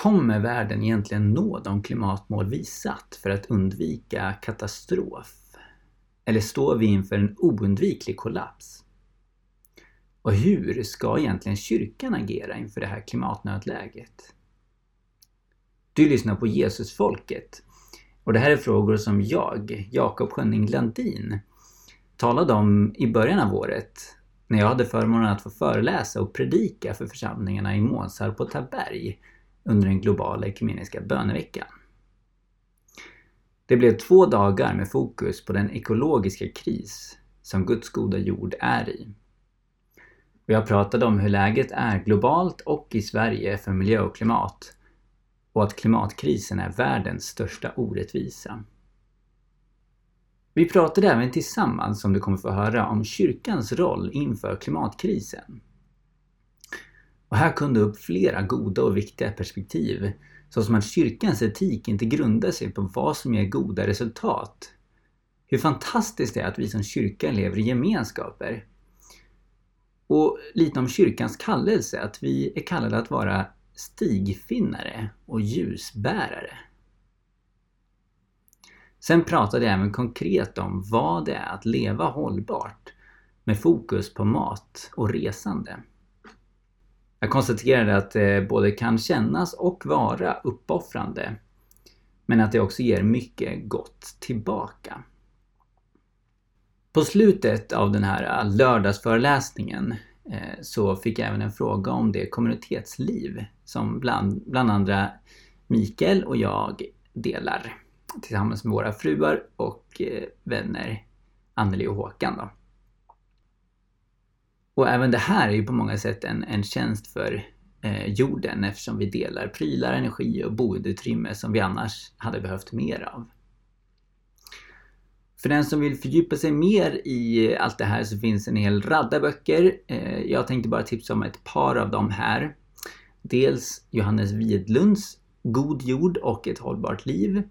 Kommer världen egentligen nå de klimatmål vi satt för att undvika katastrof? Eller står vi inför en oundviklig kollaps? Och hur ska egentligen kyrkan agera inför det här klimatnödläget? Du lyssnar på Jesusfolket och det här är frågor som jag, Jakob Schönning Landin, talade om i början av året när jag hade förmånen att få föreläsa och predika för församlingarna i Månsarp på Taberg under den globala ekumeniska böneveckan. Det blev två dagar med fokus på den ekologiska kris som Guds goda jord är i. Och jag pratade om hur läget är globalt och i Sverige för miljö och klimat och att klimatkrisen är världens största orättvisa. Vi pratade även tillsammans, som du kommer få höra, om kyrkans roll inför klimatkrisen. Och här kom det upp flera goda och viktiga perspektiv, såsom att kyrkans etik inte grundar sig på vad som ger goda resultat. Hur fantastiskt det är att vi som kyrka lever i gemenskaper. Och lite om kyrkans kallelse, att vi är kallade att vara stigfinnare och ljusbärare. Sen pratade jag även konkret om vad det är att leva hållbart med fokus på mat och resande. Jag konstaterade att det både kan kännas och vara uppoffrande men att det också ger mycket gott tillbaka. På slutet av den här eh, lördagsföreläsningen eh, så fick jag även en fråga om det kommunitetsliv som bland, bland andra Mikael och jag delar tillsammans med våra fruar och vänner Anneli och Håkan. Då. Och även det här är ju på många sätt en, en tjänst för eh, jorden eftersom vi delar prylar, energi och boendeutrymme som vi annars hade behövt mer av. För den som vill fördjupa sig mer i allt det här så finns en hel radda böcker. Eh, jag tänkte bara tipsa om ett par av dem här. Dels Johannes Widlunds God jord och ett hållbart liv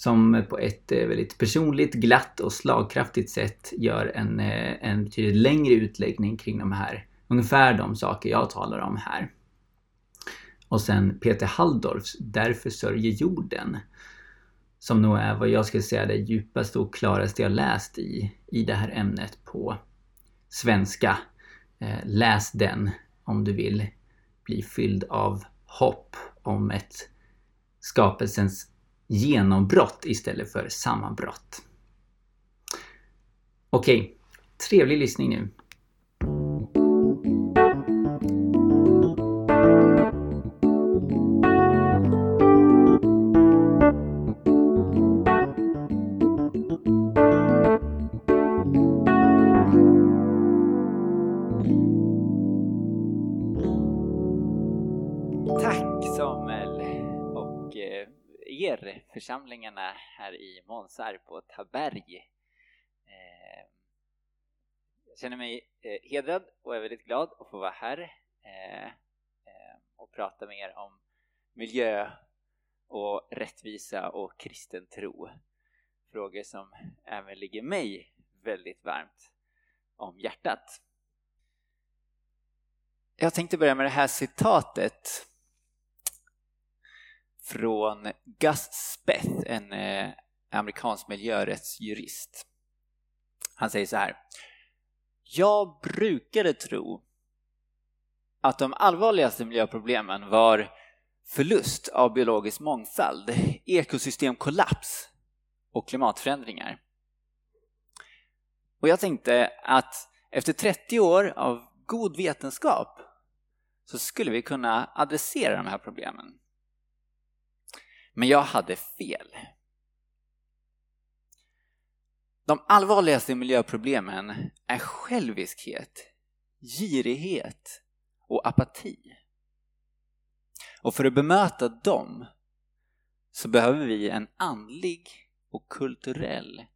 som på ett eh, väldigt personligt, glatt och slagkraftigt sätt gör en, eh, en betydligt längre utläggning kring de här, ungefär de saker jag talar om här. Och sen Peter Halldorfs Därför sörjer jorden. Som nog är vad jag skulle säga det djupaste och klaraste jag läst i, i det här ämnet på svenska. Eh, läs den om du vill bli fylld av hopp om ett skapelsens genombrott istället för sammanbrott. Okej, trevlig lyssning nu. Församlingarna här i Månsarp och Taberg. Eh, jag känner mig eh, hedrad och är väldigt glad att få vara här eh, och prata med er om miljö och rättvisa och kristen tro. Frågor som även ligger mig väldigt varmt om hjärtat. Jag tänkte börja med det här citatet från Gus Speth, en eh, amerikansk miljörättsjurist. Han säger så här. Jag brukade tro att de allvarligaste miljöproblemen var förlust av biologisk mångfald, ekosystemkollaps och klimatförändringar. Och jag tänkte att efter 30 år av god vetenskap så skulle vi kunna adressera de här problemen. Men jag hade fel. De allvarligaste miljöproblemen är själviskhet, girighet och apati. Och för att bemöta dem så behöver vi en andlig och kulturell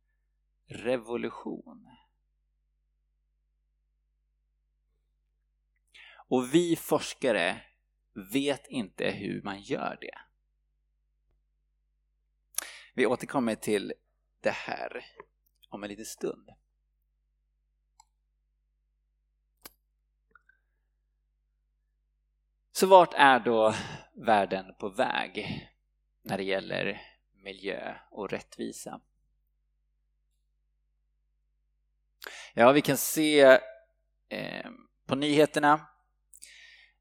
revolution. Och vi forskare vet inte hur man gör det. Vi återkommer till det här om en liten stund. Så vart är då världen på väg när det gäller miljö och rättvisa? Ja, vi kan se eh, på nyheterna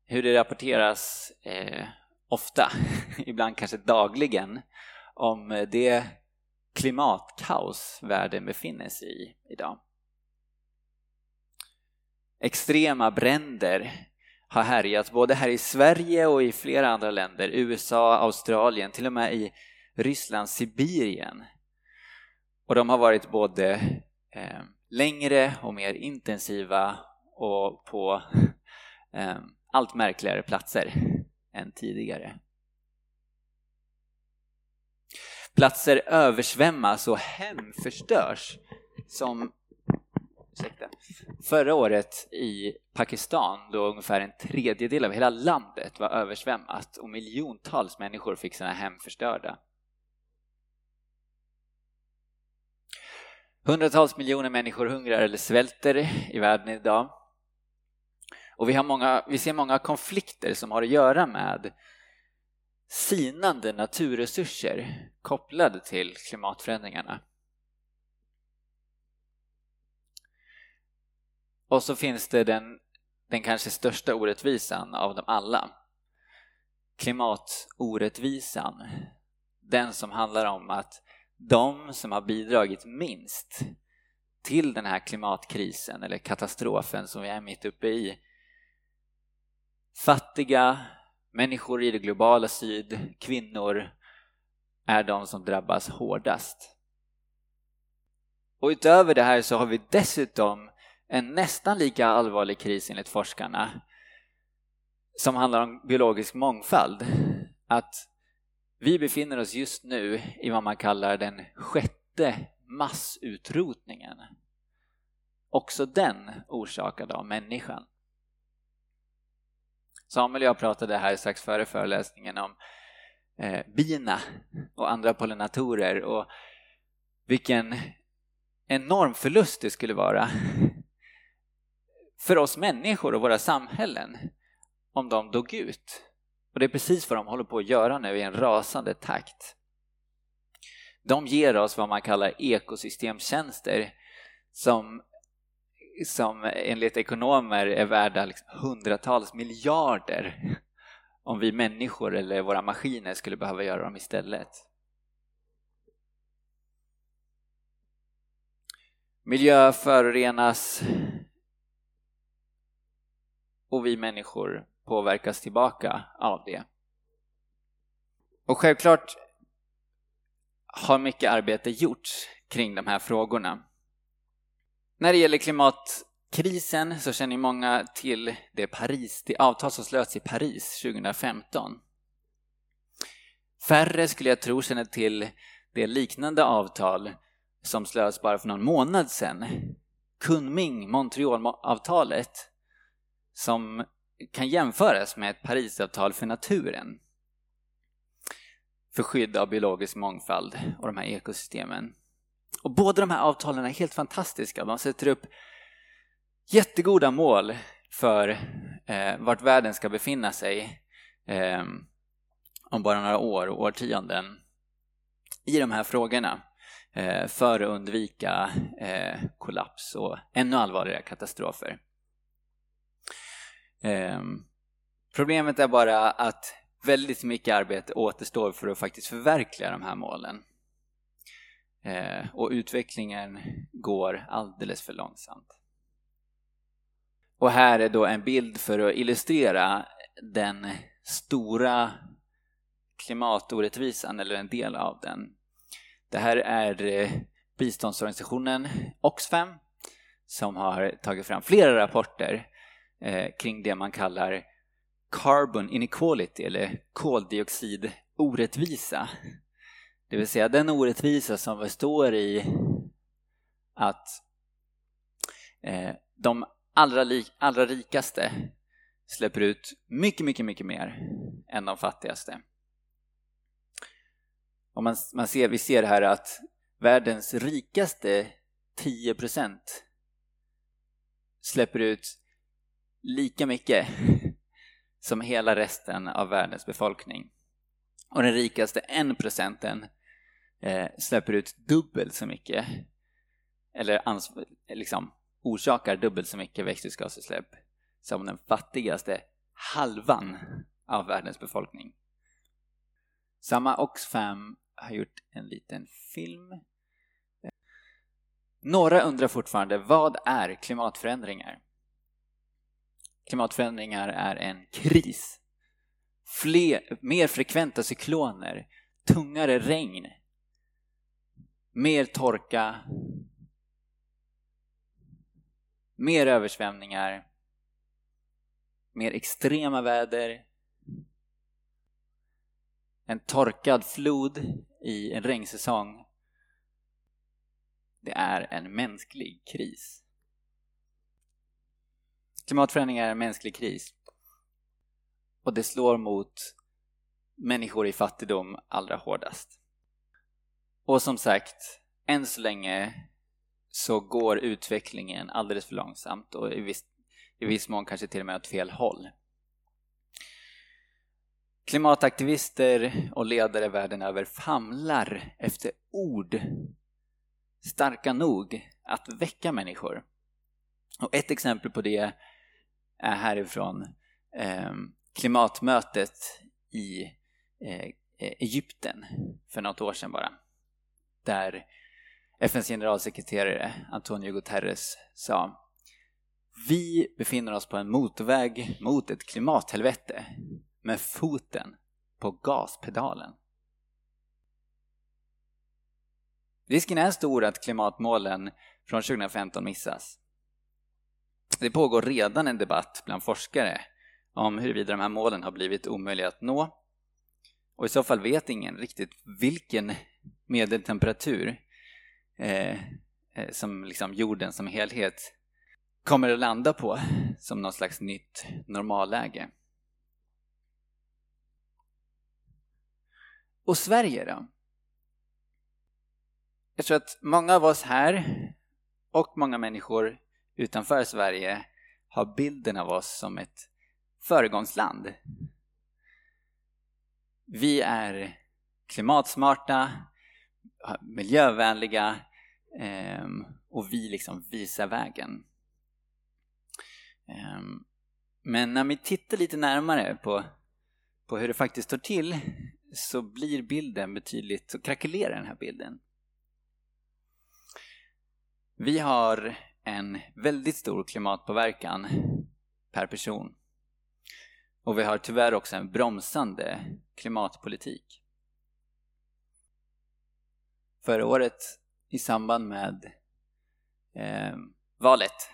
hur det rapporteras eh, ofta, ibland kanske dagligen, om det klimatkaos världen befinner sig i idag. Extrema bränder har härjat både här i Sverige och i flera andra länder, USA, Australien, till och med i Ryssland, Sibirien. Och de har varit både eh, längre och mer intensiva och på eh, allt märkligare platser än tidigare. Platser översvämmas och hem förstörs som ursäkta, förra året i Pakistan då ungefär en tredjedel av hela landet var översvämmat och miljontals människor fick sina hem förstörda. Hundratals miljoner människor hungrar eller svälter i världen idag. Och vi, har många, vi ser många konflikter som har att göra med sinande naturresurser kopplade till klimatförändringarna. Och så finns det den, den kanske största orättvisan av dem alla. Klimatorättvisan. Den som handlar om att de som har bidragit minst till den här klimatkrisen eller katastrofen som vi är mitt uppe i fattiga, människor i det globala syd, kvinnor är de som drabbas hårdast. Och utöver det här så har vi dessutom en nästan lika allvarlig kris enligt forskarna som handlar om biologisk mångfald. Att vi befinner oss just nu i vad man kallar den sjätte massutrotningen. Också den orsakad av människan. Samuel och jag pratade här strax före föreläsningen om eh, bina och andra pollinatorer och vilken enorm förlust det skulle vara för oss människor och våra samhällen om de dog ut. Och det är precis vad de håller på att göra nu i en rasande takt. De ger oss vad man kallar ekosystemtjänster som, som enligt ekonomer är värda liksom hundratals miljarder om vi människor eller våra maskiner skulle behöva göra dem istället. Miljö förorenas och vi människor påverkas tillbaka av det. Och självklart har mycket arbete gjorts kring de här frågorna. När det gäller klimatkrisen så känner många till det, Paris, det avtal som slöts i Paris 2015. Färre skulle jag tro känner till det liknande avtal som slöts bara för någon månad sedan. Kunming-Montreal-avtalet som kan jämföras med ett Parisavtal för naturen för skydd av biologisk mångfald och de här ekosystemen. Och båda de här avtalen är helt fantastiska. De sätter upp jättegoda mål för eh, vart världen ska befinna sig eh, om bara några år och årtionden i de här frågorna eh, för att undvika eh, kollaps och ännu allvarligare katastrofer. Ehm, problemet är bara att väldigt mycket arbete återstår för att faktiskt förverkliga de här målen. Eh, och utvecklingen går alldeles för långsamt. Och här är då en bild för att illustrera den stora klimatorättvisan, eller en del av den. Det här är eh, biståndsorganisationen Oxfam som har tagit fram flera rapporter eh, kring det man kallar carbon inequality eller koldioxidorättvisa. Det vill säga den orättvisa som består i att eh, de allra, allra rikaste släpper ut mycket, mycket, mycket mer än de fattigaste. Och man, man ser, vi ser här att världens rikaste 10% släpper ut lika mycket som hela resten av världens befolkning. Och den rikaste 1 procenten eh, släpper ut dubbelt så mycket, eller liksom orsakar dubbelt så mycket växthusgasutsläpp som den fattigaste halvan av världens befolkning. Samma Oxfam har gjort en liten film. Några undrar fortfarande, vad är klimatförändringar? Klimatförändringar är en kris. Fler, mer frekventa cykloner, tungare regn, mer torka, mer översvämningar, mer extrema väder, en torkad flod i en regnsäsong. Det är en mänsklig kris. Klimatförändringar är en mänsklig kris. Och det slår mot människor i fattigdom allra hårdast. Och som sagt, än så länge så går utvecklingen alldeles för långsamt och i viss, i viss mån kanske till och med åt fel håll. Klimataktivister och ledare världen över famlar efter ord starka nog att väcka människor. Och ett exempel på det är härifrån eh, klimatmötet i eh, Egypten för något år sedan bara. Där FNs generalsekreterare Antonio Guterres sa Vi befinner oss på en motorväg mot ett klimathelvete med foten på gaspedalen. Risken är stor att klimatmålen från 2015 missas. Det pågår redan en debatt bland forskare om huruvida de här målen har blivit omöjliga att nå och i så fall vet ingen riktigt vilken medeltemperatur eh, eh, som liksom jorden som helhet kommer att landa på som något slags nytt normalläge. Och Sverige då? Jag tror att många av oss här och många människor utanför Sverige har bilden av oss som ett föregångsland. Vi är klimatsmarta, miljövänliga ehm, och vi liksom visar vägen. Ehm, men när vi tittar lite närmare på, på hur det faktiskt står till så blir bilden betydligt, så krackelerar den här bilden. Vi har en väldigt stor klimatpåverkan per person. Och vi har tyvärr också en bromsande klimatpolitik. Förra året i samband med eh, valet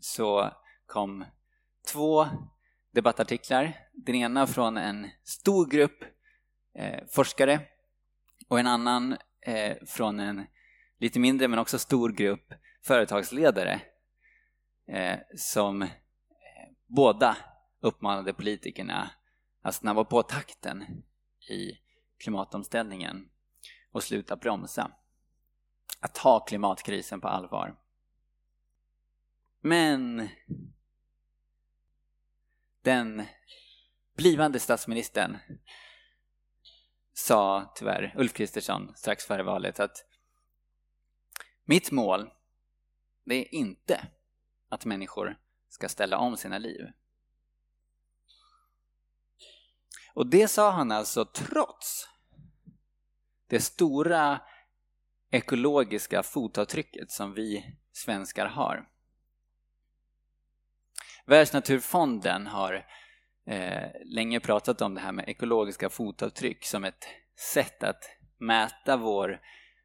så kom två debattartiklar. Den ena från en stor grupp eh, forskare och en annan eh, från en lite mindre men också stor grupp företagsledare eh, som eh, båda uppmanade politikerna att snabba på takten i klimatomställningen och sluta bromsa. Att ta klimatkrisen på allvar. Men den blivande statsministern sa tyvärr Ulf Kristersson strax före valet att mitt mål det är inte att människor ska ställa om sina liv. Och det sa han alltså trots det stora ekologiska fotavtrycket som vi svenskar har. Världsnaturfonden har eh, länge pratat om det här med ekologiska fotavtryck som ett sätt att mäta vår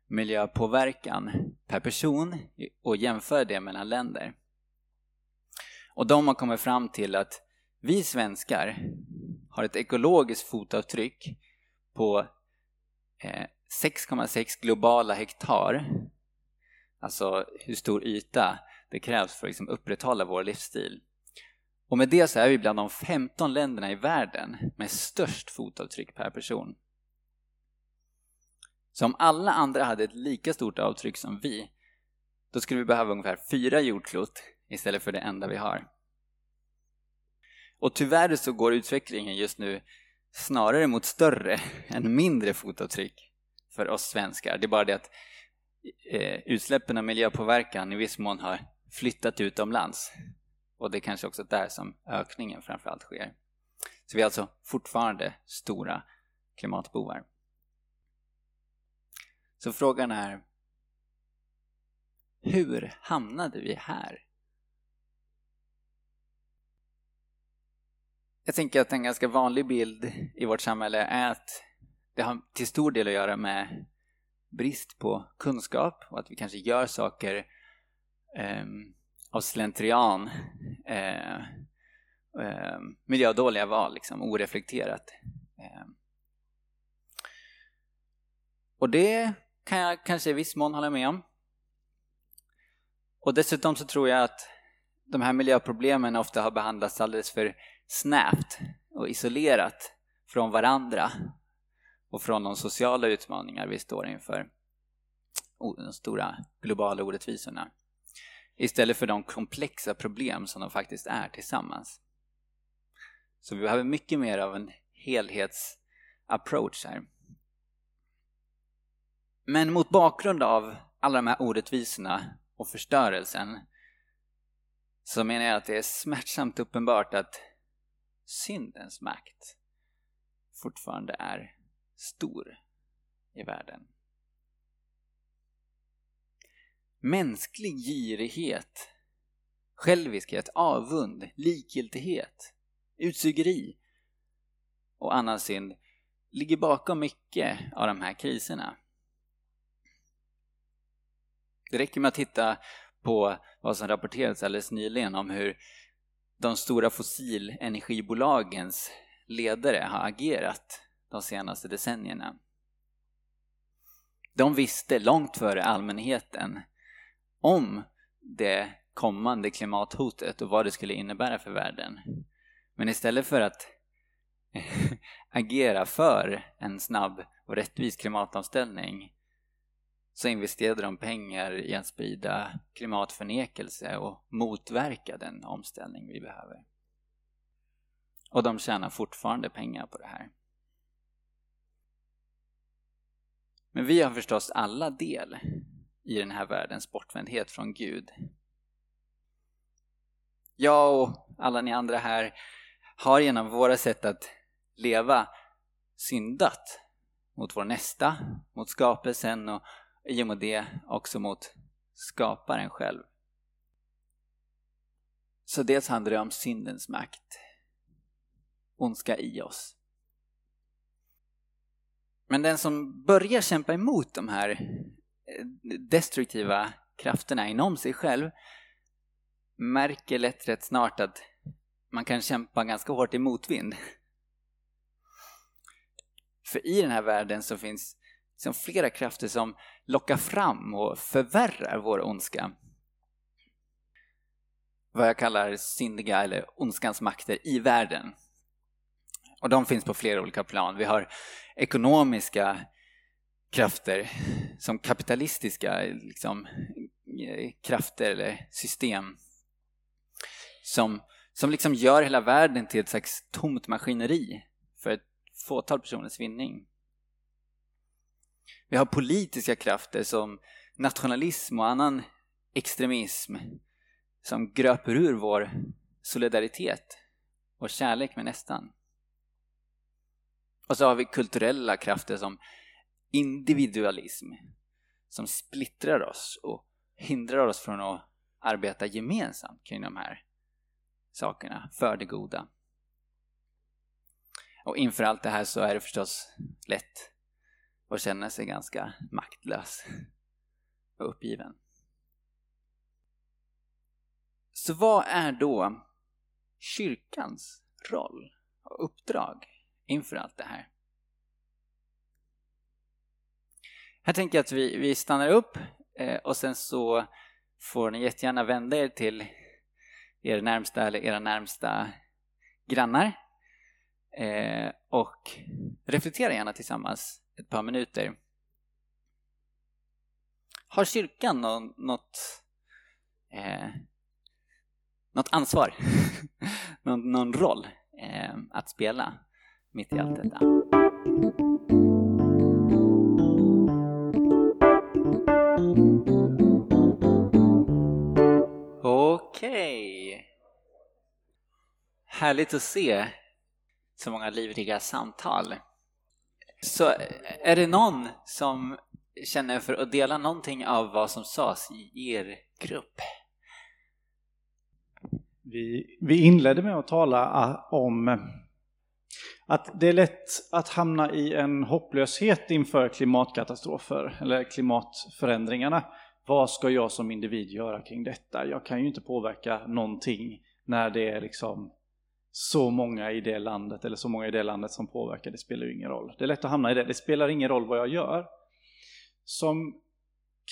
miljöpåverkan per person och jämföra det mellan länder. Och de har kommit fram till att vi svenskar har ett ekologiskt fotavtryck på eh, 6,6 globala hektar, alltså hur stor yta det krävs för att liksom upprätthålla vår livsstil. Och med det så är vi bland de 15 länderna i världen med störst fotavtryck per person. Så om alla andra hade ett lika stort avtryck som vi, då skulle vi behöva ungefär fyra jordklot istället för det enda vi har. Och tyvärr så går utvecklingen just nu snarare mot större än mindre fotavtryck för oss svenskar. Det är bara det att eh, utsläppen och miljöpåverkan i viss mån har flyttat utomlands. Och det är kanske också där som ökningen framförallt sker. Så vi är alltså fortfarande stora klimatbovar. Så frågan är hur hamnade vi här? Jag tänker att en ganska vanlig bild i vårt samhälle är att det har till stor del att göra med brist på kunskap och att vi kanske gör saker eh, av slentrian, eh, eh, miljödåliga val, liksom, oreflekterat. Eh. Och det kan jag kanske i viss mån hålla med om. Och dessutom så tror jag att de här miljöproblemen ofta har behandlats alldeles för snävt och isolerat från varandra och från de sociala utmaningar vi står inför. Oh, de stora globala orättvisorna. Istället för de komplexa problem som de faktiskt är tillsammans. Så vi behöver mycket mer av en helhetsapproach här. Men mot bakgrund av alla de här orättvisorna och förstörelsen så menar jag att det är smärtsamt uppenbart att syndens makt fortfarande är stor i världen. Mänsklig girighet, själviskhet, avund, likgiltighet, utsugeri och annan synd ligger bakom mycket av de här kriserna. Det räcker med att titta på vad som rapporterats alldeles nyligen om hur de stora fossilenergibolagens ledare har agerat de senaste decennierna. De visste långt före allmänheten om det kommande klimathotet och vad det skulle innebära för världen. Men istället för att agera för en snabb och rättvis klimatomställning så investerade de pengar i att sprida klimatförnekelse och motverka den omställning vi behöver. Och de tjänar fortfarande pengar på det här. Men vi har förstås alla del i den här världens bortvändhet från Gud. Jag och alla ni andra här har genom våra sätt att leva syndat mot vår nästa, mot skapelsen och i och med det också mot skaparen själv. Så dels handlar det om syndens makt, ondska i oss. Men den som börjar kämpa emot de här eh, destruktiva krafterna inom sig själv märker lätt rätt snart att man kan kämpa ganska hårt i motvind. För i den här världen så finns liksom flera krafter som lockar fram och förvärrar vår ondska. Vad jag kallar syndiga eller ondskans makter i världen. Och de finns på flera olika plan. Vi har ekonomiska krafter som kapitalistiska liksom, eh, krafter eller system som, som liksom gör hela världen till ett slags tomt maskineri för ett fåtal personers vinning. Vi har politiska krafter som nationalism och annan extremism som gröper ur vår solidaritet och kärlek med nästan. Och så har vi kulturella krafter som individualism som splittrar oss och hindrar oss från att arbeta gemensamt kring de här sakerna för det goda. Och inför allt det här så är det förstås lätt att känna sig ganska maktlös och uppgiven. Så vad är då kyrkans roll och uppdrag inför allt det här? Här tänker jag att vi, vi stannar upp eh, och sen så får ni jättegärna vända er till er närmsta eller era närmsta grannar eh, och reflektera gärna tillsammans ett par minuter. Har kyrkan något, eh, något ansvar, någon, någon roll eh, att spela mitt i allt detta. Okej. Härligt att se så många livliga samtal. Så är det någon som känner för att dela någonting av vad som sades i er grupp? Vi, vi inledde med att tala ah, om att det är lätt att hamna i en hopplöshet inför klimatkatastrofer eller klimatförändringarna. Vad ska jag som individ göra kring detta? Jag kan ju inte påverka någonting när det är liksom så många i det landet eller så många i det landet som påverkar, det spelar ju ingen roll. Det är lätt att hamna i det, det spelar ingen roll vad jag gör. Som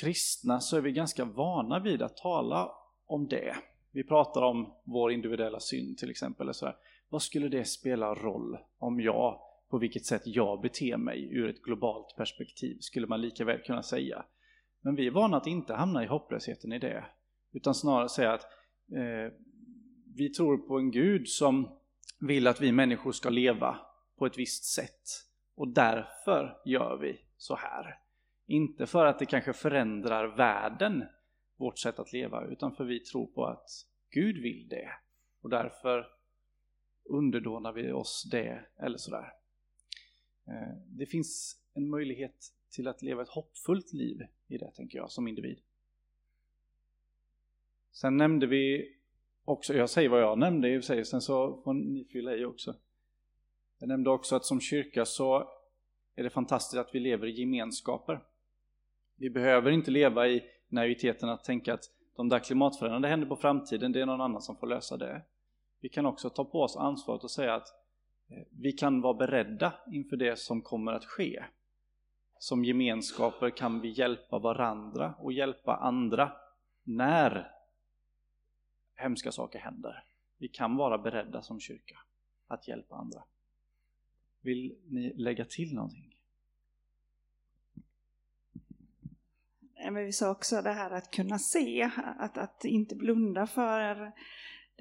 kristna så är vi ganska vana vid att tala om det. Vi pratar om vår individuella synd till exempel. Så här. Vad skulle det spela roll om jag, på vilket sätt jag beter mig ur ett globalt perspektiv, skulle man lika väl kunna säga. Men vi är vana att inte hamna i hopplösheten i det, utan snarare säga att eh, vi tror på en Gud som vill att vi människor ska leva på ett visst sätt och därför gör vi så här. Inte för att det kanske förändrar världen, vårt sätt att leva, utan för vi tror på att Gud vill det och därför underdånar vi oss det eller sådär. Eh, det finns en möjlighet till att leva ett hoppfullt liv i det, tänker jag, som individ. Sen nämnde vi också, jag säger vad jag nämnde i och för sig, sen så får ni fylla i också. Jag nämnde också att som kyrka så är det fantastiskt att vi lever i gemenskaper. Vi behöver inte leva i naiviteten att tänka att de där klimatförändringarna händer på framtiden, det är någon annan som får lösa det. Vi kan också ta på oss ansvaret och säga att eh, vi kan vara beredda inför det som kommer att ske. Som gemenskaper kan vi hjälpa varandra och hjälpa andra när hemska saker händer. Vi kan vara beredda som kyrka att hjälpa andra. Vill ni lägga till någonting? Men vi sa också det här att kunna se, att, att inte blunda för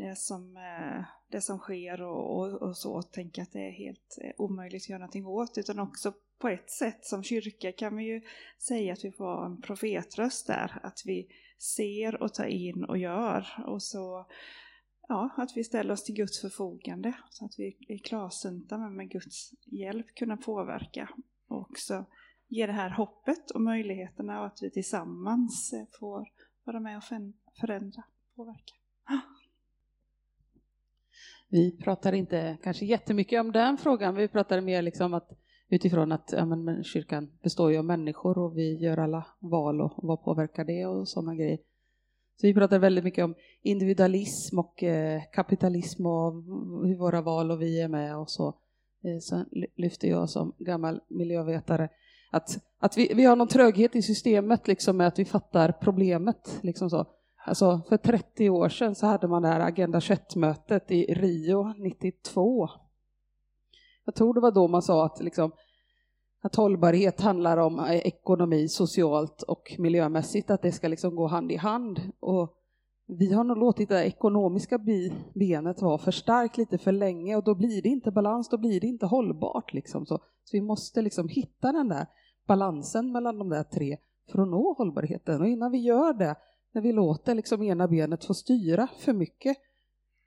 det som, eh, det som sker och, och, och så, tänka att det är helt eh, omöjligt att göra någonting åt, utan också på ett sätt som kyrka kan vi ju säga att vi får en profetröst där, att vi ser och tar in och gör. Och så ja, att vi ställer oss till Guds förfogande så att vi är klarsynta men med Guds hjälp kunna påverka och också ge det här hoppet och möjligheterna och att vi tillsammans får vara med och förändra, påverka. Vi pratar inte kanske jättemycket om den frågan, vi pratar mer liksom att utifrån att ja, men, kyrkan består ju av människor och vi gör alla val och vad påverkar det och sådana grejer. Så vi pratar väldigt mycket om individualism och eh, kapitalism och hur våra val och vi är med och så. Eh, sen lyfter jag som gammal miljövetare att, att vi, vi har någon tröghet i systemet liksom med att vi fattar problemet. Liksom så. Alltså för 30 år sedan så hade man det här Agenda 21-mötet i Rio 92 jag tror det var då man sa att, liksom, att hållbarhet handlar om eh, ekonomi, socialt och miljömässigt, att det ska liksom gå hand i hand. Och vi har nog låtit det ekonomiska benet vara för starkt lite för länge och då blir det inte balans, då blir det inte hållbart. Liksom. Så, så vi måste liksom hitta den där balansen mellan de där tre för att nå hållbarheten. Och innan vi gör det, när vi låter liksom ena benet få styra för mycket,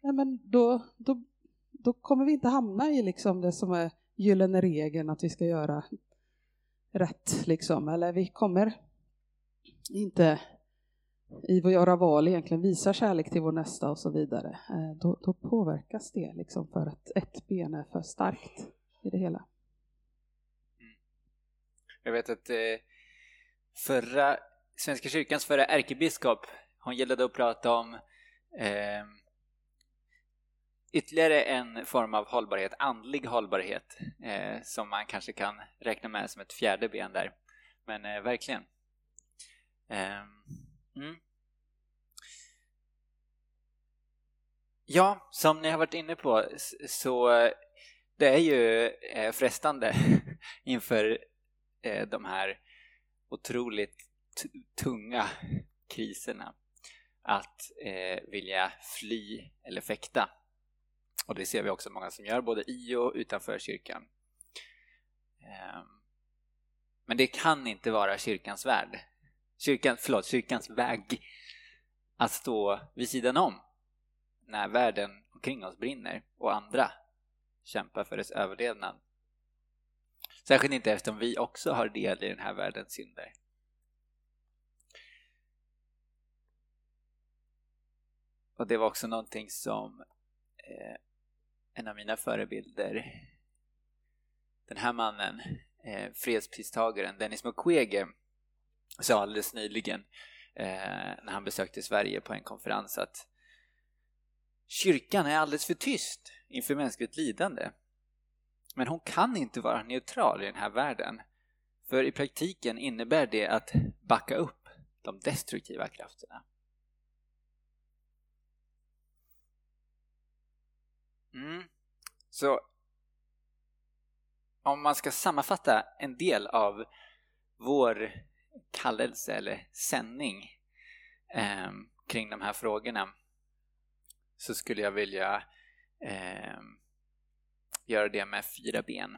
ja, men då, då då kommer vi inte hamna i liksom det som är gyllene regeln att vi ska göra rätt. Liksom. Eller vi kommer inte i våra göra val egentligen visa kärlek till vår nästa och så vidare. Eh, då, då påverkas det liksom för att ett ben är för starkt i det hela. Mm. Jag vet att eh, förra Svenska kyrkans förra ärkebiskop, hon gillade att prata om eh, ytterligare en form av hållbarhet, andlig hållbarhet, eh, som man kanske kan räkna med som ett fjärde ben där. Men eh, verkligen. Eh, mm. Ja, som ni har varit inne på så det är ju eh, frestande inför eh, de här otroligt tunga kriserna att eh, vilja fly eller fäkta. Och det ser vi också många som gör, både i och utanför kyrkan. Eh, men det kan inte vara kyrkans värld. Kyrkan, förlåt, kyrkans väg att stå vid sidan om när världen omkring oss brinner och andra kämpar för dess överlevnad. Särskilt inte eftersom vi också har del i den här världens synder. Och det var också någonting som eh, en av mina förebilder, den här mannen, eh, fredspristagaren Dennis Mukwege, sa alldeles nyligen eh, när han besökte Sverige på en konferens att kyrkan är alldeles för tyst inför mänskligt lidande. Men hon kan inte vara neutral i den här världen. För i praktiken innebär det att backa upp de destruktiva krafterna. Mm. Så om man ska sammanfatta en del av vår kallelse eller sändning eh, kring de här frågorna så skulle jag vilja eh, göra det med fyra ben.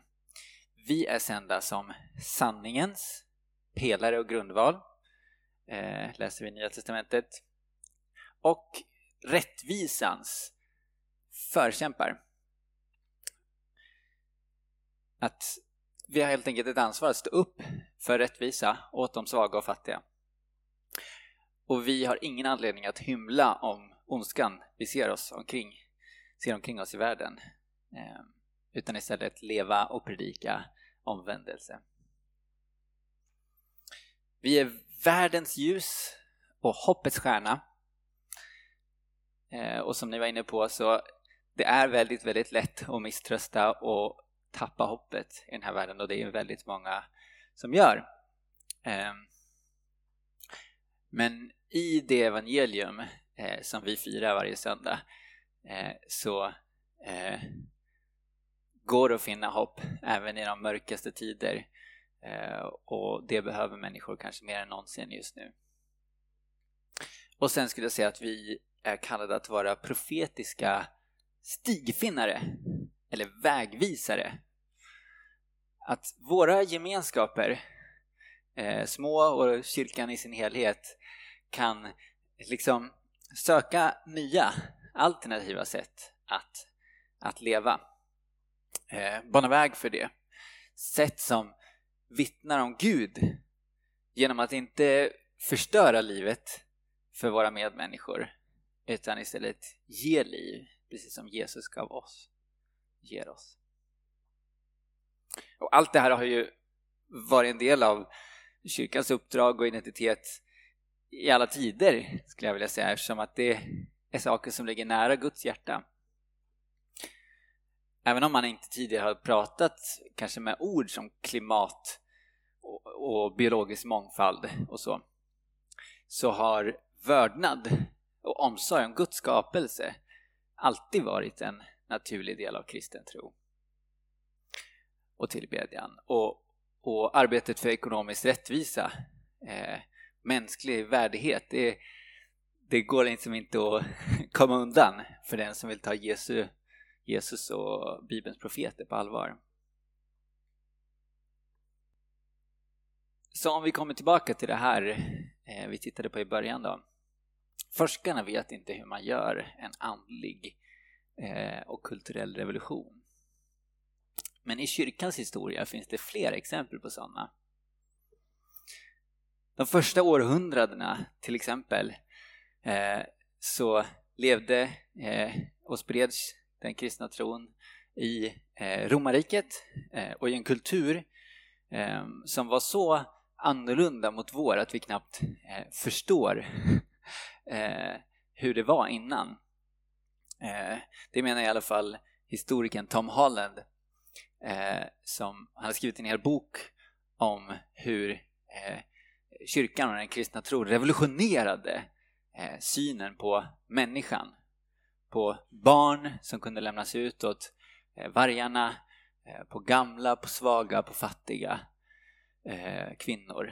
Vi är sända som sanningens pelare och grundval, eh, läser vi i Nya Testamentet, och rättvisans förkämpar. Att vi har helt enkelt ett ansvar att stå upp för rättvisa åt de svaga och fattiga. Och vi har ingen anledning att hymla om ondskan vi ser oss omkring, ser omkring oss i världen. Eh, utan istället leva och predika omvändelse. Vi är världens ljus och hoppets stjärna. Eh, och som ni var inne på så det är väldigt, väldigt lätt att misströsta och tappa hoppet i den här världen och det är väldigt många som gör. Ehm, men i det evangelium eh, som vi firar varje söndag eh, så eh, går det att finna hopp även i de mörkaste tider och det behöver människor kanske mer än någonsin just nu. Och sen skulle jag säga att vi är kallade att vara profetiska stigfinnare eller vägvisare. Att våra gemenskaper, eh, små och kyrkan i sin helhet, kan liksom söka nya alternativa sätt att, att leva eh, bana väg för det. Sätt som vittnar om Gud genom att inte förstöra livet för våra medmänniskor utan istället ge liv, precis som Jesus gav oss, ger oss. Och allt det här har ju varit en del av kyrkans uppdrag och identitet i alla tider, skulle jag vilja säga, eftersom att det är saker som ligger nära Guds hjärta även om man inte tidigare har pratat kanske med ord som klimat och, och biologisk mångfald och så, så har vördnad och omsorg om Guds skapelse alltid varit en naturlig del av kristen tro och tillbedjan. Och, och arbetet för ekonomisk rättvisa, eh, mänsklig värdighet, det, det går liksom inte att komma undan för den som vill ta Jesu Jesus och Bibelns profeter på allvar. Så om vi kommer tillbaka till det här eh, vi tittade på i början då. Forskarna vet inte hur man gör en andlig eh, och kulturell revolution. Men i kyrkans historia finns det flera exempel på sådana. De första århundradena till exempel eh, så levde eh, och spreds den kristna tron i romarriket och i en kultur som var så annorlunda mot vår att vi knappt förstår eh, hur det var innan. Eh, det menar i alla fall historikern Tom Holland eh, som han har skrivit en hel bok om hur eh, kyrkan och den kristna tron revolutionerade eh, synen på människan på barn som kunde lämnas ut åt eh, vargarna, eh, på gamla, på svaga, på fattiga eh, kvinnor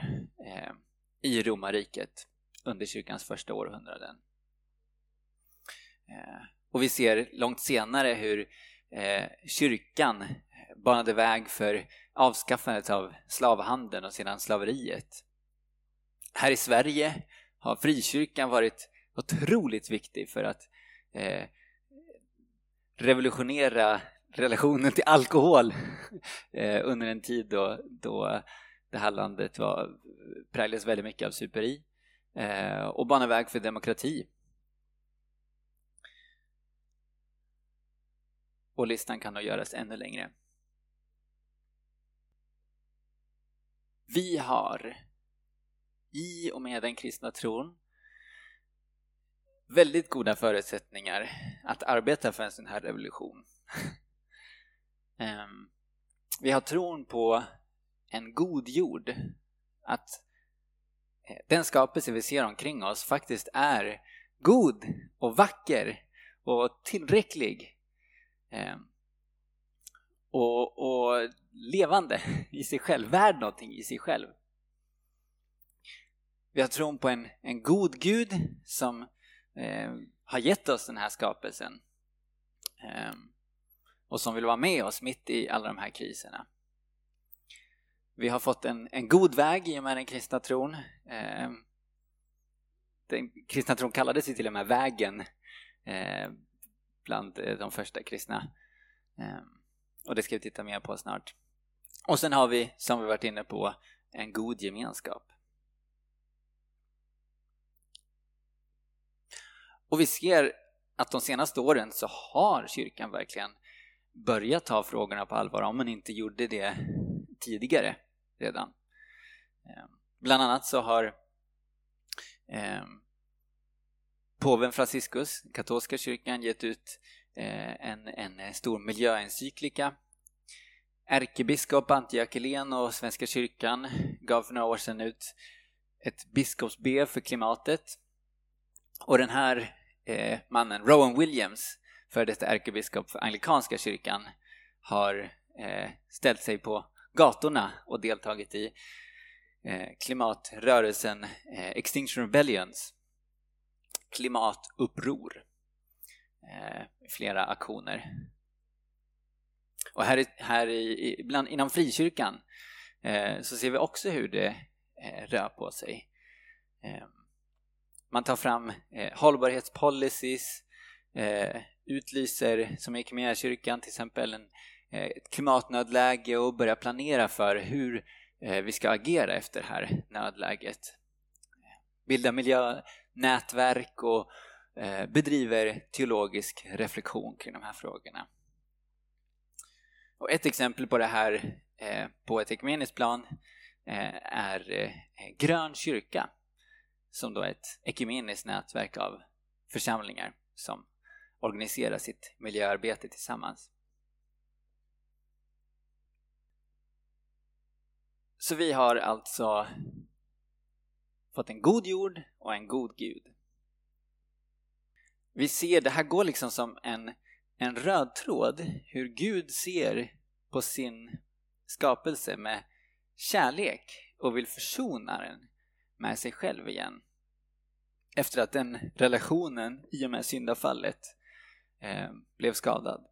i romarriket under kyrkans första århundraden. Eh, och vi ser långt senare hur eh, kyrkan eh, banade väg för avskaffandet av slavhandeln och sedan slaveriet. Här i Sverige har frikyrkan varit otroligt viktig för att revolutionera relationen till alkohol under en tid då, då det här landet var, präglades väldigt mycket av superi eh, Eh, och bana väg för demokrati. Och listan kan nog göras ännu längre. Vi har i och med den kristna tron väldigt goda förutsättningar att arbeta för en sån här revolution. Ehm, vi har tron på en god jord, att den skapelse vi ser omkring oss faktiskt är god och vacker och tillräcklig ehm, och, och levande i sig själv, värd någonting i sig själv. Vi har tron på en, en god Gud som eh, har gett oss den här skapelsen eh, och som vill vara med oss mitt i alla de här kriserna. Vi har fått en, en god väg i och med den kristna tron. Eh, den kristna tron kallades ju till och med vägen eh, bland eh, de första kristna. Eh, och det ska vi titta mer på snart. Och sen har vi, som vi varit inne på, en god gemenskap. Och vi ser att de senaste åren så har kyrkan verkligen börjat ta frågorna på allvar om man inte gjorde det tidigare redan. Ehm, bland annat så har eh, påven Franciscus, katolska kyrkan, gett ut eh, en, en stor miljöencyklika. Ärkebiskop Antioch och Svenska kyrkan gav för några år sedan ut ett biskopsbrev för klimatet. Och den här eh, mannen, Rowan Williams, för detta ärkebiskop för anglikanska kyrkan, har eh, ställt sig på gatorna och deltagit i eh, klimatrörelsen eh, Extinction Rebellions klimatuppror. Eh, flera aktioner. Och här, här i, bland, inom frikyrkan så ser vi också hur det rör på sig. Man tar fram hållbarhetspolicies, utlyser, som i kyrkan till exempel, en, Eh, ett klimatnödläge och börja planera för hur eh, vi ska agera efter det här nödläget. Bilda miljönätverk och eh, bedriver teologisk reflektion kring de här frågorna. Och ett exempel på det här på ett ekumeniskt plan är Grön kyrka som då är ett ekumeniskt nätverk av församlingar som organiserar sitt miljöarbete tillsammans. Så vi har alltså fått en god jord och en god Gud. Vi ser, det här går liksom som en, en röd tråd hur Gud ser på sin skapelse med kärlek och vill försona den med sig själv igen. Efter att den relationen i och med syndafallet eh, blev skadad.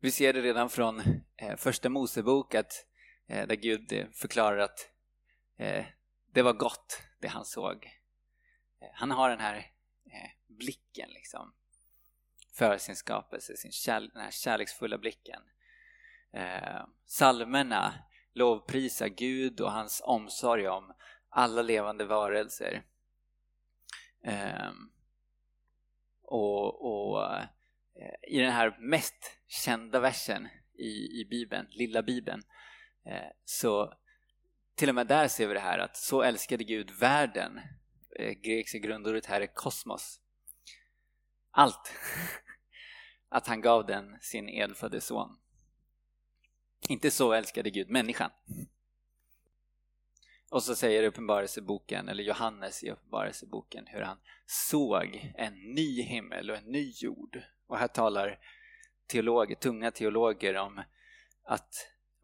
Vi ser det redan från eh, första Mosebok att, Eh, där Gud eh, förklarar att eh, det var gott det han såg. Eh, han har den här eh, blicken liksom för sin skapelse, sin kär, den här kärleksfulla blicken. Eh, salmerna lovprisar Gud och hans omsorg om alla levande varelser. Eh, och, och eh, i den här mest kända versen i, i Bibeln, lilla Bibeln, eh, Eh, så till och med där ser vi det här att så älskade Gud världen. Eh, Grekiska grundordet här är kosmos. Allt. Att han gav den sin enfödde son. Inte så älskade Gud människan. Och så säger Uppenbarelseboken, eller Johannes i Uppenbarelseboken, hur han såg en ny himmel och en ny jord. Och här talar teologer, tunga teologer om att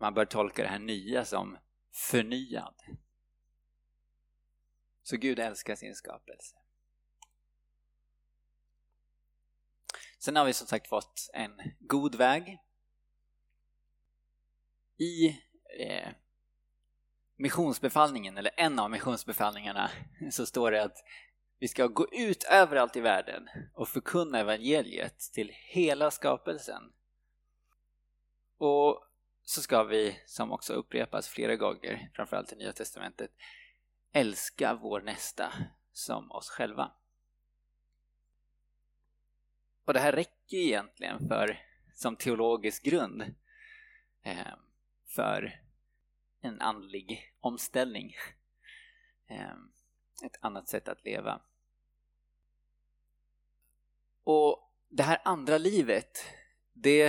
man bör tolka det här nya som förnyad. Så Gud älskar sin skapelse. Sen har vi som sagt fått en god väg. I eh, missionsbefallningen, eller en av missionsbefallningarna, så står det att vi ska gå ut överallt i världen och förkunna evangeliet till hela skapelsen. Och så ska vi, som också upprepas flera gånger, framförallt i Nya Testamentet, älska vår nästa som oss själva. Och det här räcker egentligen för, som teologisk grund eh, för en andlig omställning. Eh, ett annat sätt att leva. Och det här andra livet, det,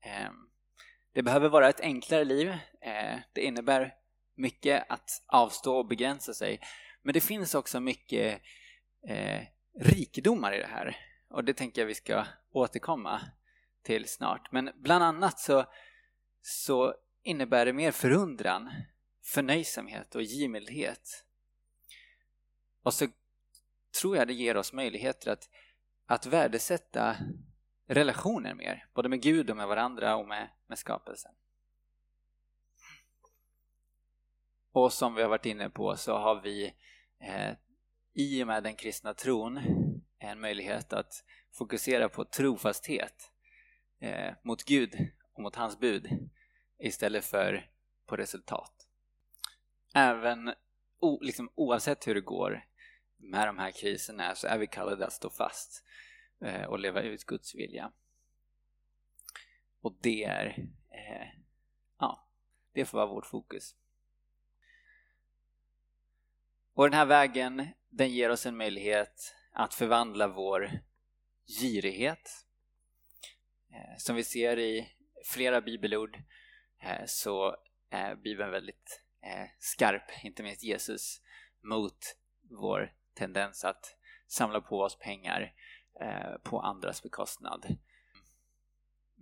eh, det behöver vara ett enklare liv. Eh, det innebär mycket att avstå och begränsa sig. Men det finns också mycket eh, rikedomar i det här. Och det tänker jag vi ska återkomma till snart. Men bland annat så, så innebär det mer förundran, förnöjsamhet och givmildhet. Och så tror jag det ger oss möjligheter att, att värdesätta relationer mer, både med Gud och med varandra och med, med skapelsen. Och som vi har varit inne på så har vi eh, i och med den kristna tron en möjlighet att fokusera på trofasthet eh, mot Gud och mot hans bud istället för på resultat. Även o, liksom, oavsett hur det går med de här kriserna så är vi kallade att stå fast eh, och leva ut Guds vilja. Och det är, eh, ja, det får vara vårt fokus. Och den här vägen, den ger oss en möjlighet att förvandla vår girighet. Eh, som vi ser i flera bibelord eh, så är Bibeln väldigt eh, skarp, inte minst Jesus, mot vår tendens att samla på oss pengar eh, på andras bekostnad.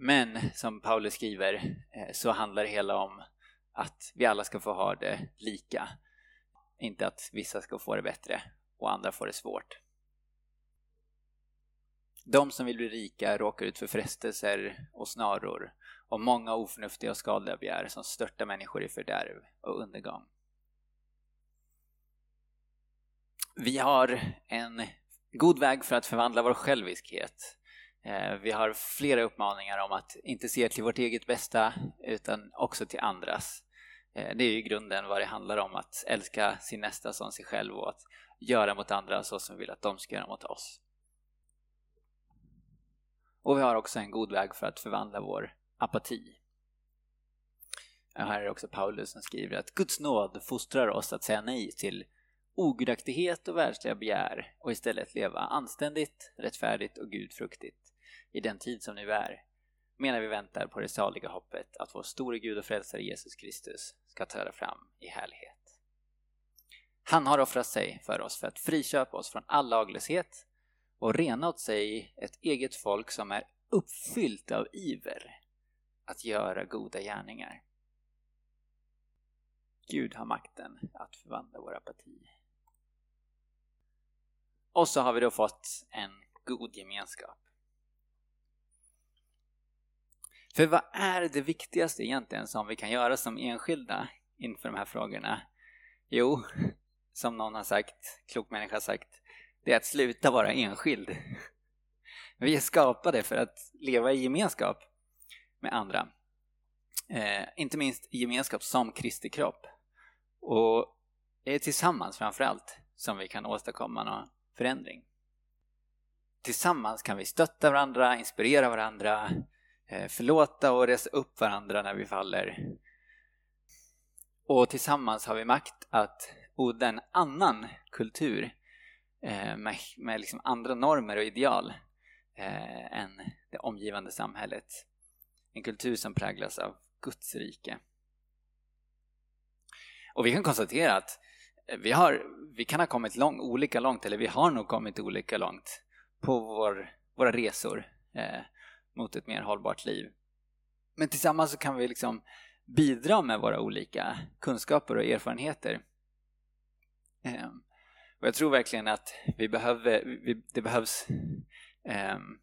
Men som Paulus skriver eh, så handlar det hela om att vi alla ska få ha det lika. Inte att vissa ska få det bättre och andra får det svårt. De som vill bli rika råkar ut för frestelser och snaror och många oförnuftiga och skadliga begär som störtar människor i fördärv och undergång. Vi har en god väg för att förvandla vår själviskhet. Eh, vi har flera uppmaningar om att inte se till vårt eget bästa utan också till andras. Eh, det är ju grunden vad det handlar om, att älska sin nästa som sig själv och att göra mot andra så som vi vill att de ska göra mot oss. Och vi har också en god väg för att förvandla vår apati. Här är det också Paulus som skriver att Guds nåd fostrar oss att säga nej till ogudaktighet och världsliga begär och istället leva anständigt, rättfärdigt och gudfruktigt i den tid som nu är, medan vi väntar på det saliga hoppet att vår store Gud och frälsare Jesus Kristus ska träda fram i härlighet. Han har offrat sig för oss för att friköpa oss från all laglöshet och rena åt sig ett eget folk som är uppfyllt av iver att göra goda gärningar. Gud har makten att förvandla vår apati. Och så har vi då fått en god gemenskap. För vad är det viktigaste egentligen som vi kan göra som enskilda inför de här frågorna? Jo, som någon har sagt, klok människa har sagt, det är att sluta vara enskild. Vi är skapade för att leva i gemenskap med andra. Eh, inte minst i gemenskap som Kristi kropp. Och det är tillsammans framförallt som vi kan åstadkomma någon förändring. Tillsammans kan vi stötta varandra, inspirera varandra, Eh, förlåta och resa upp varandra när vi faller. Och tillsammans har vi makt att odla en annan kultur eh, med, med liksom andra normer och ideal eh, än det omgivande samhället. En kultur som präglas av Guds rike. Och vi kan konstatera att eh, vi, har, vi kan ha kommit lång, olika långt, eller vi har nog kommit olika långt på vår, våra resor eh, mot ett mer hållbart liv. Men tillsammans så kan vi liksom bidra med våra olika kunskaper och erfarenheter. Ehm, och jag tror verkligen att vi behöver, vi, det behövs ehm,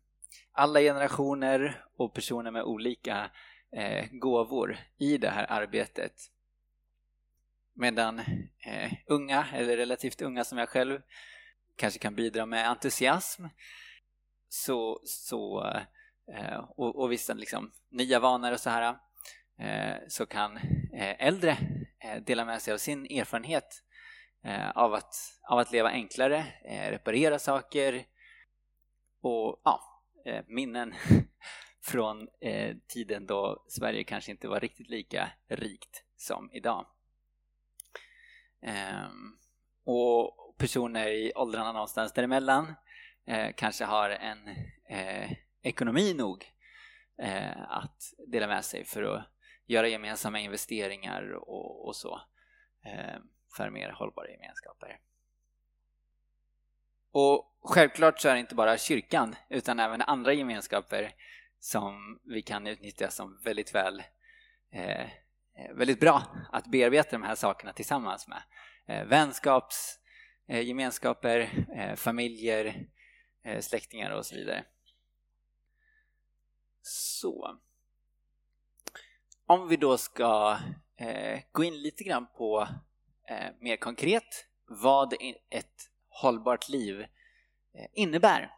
alla generationer och personer med olika eh, gåvor i det här arbetet. Medan eh, unga, eller relativt unga som jag själv, kanske kan bidra med entusiasm så, så, Eh, och, och vissa liksom, nya vanor och så här eh, så kan eh, äldre eh, dela med sig av sin erfarenhet eh, av, att, av att leva enklare, eh, reparera saker och ja, minnen från tiden då Sverige kanske inte var riktigt lika rikt som idag. Ehm, och personer i åldrarna någonstans däremellan eh, kanske har en eh, ekonomi nog eh, att dela med sig för att göra gemensamma investeringar och, och så eh, för mer hållbara gemenskaper. Och självklart så är det inte bara kyrkan utan även andra gemenskaper som vi kan utnyttja som väldigt väl eh, väldigt bra att bearbeta de här sakerna tillsammans med. Eh, vänskaps, eh, gemenskaper, eh, familjer, eh, släktingar och så vidare. Så. Om vi då ska eh, gå in lite grann på eh, mer konkret vad ett hållbart liv eh, innebär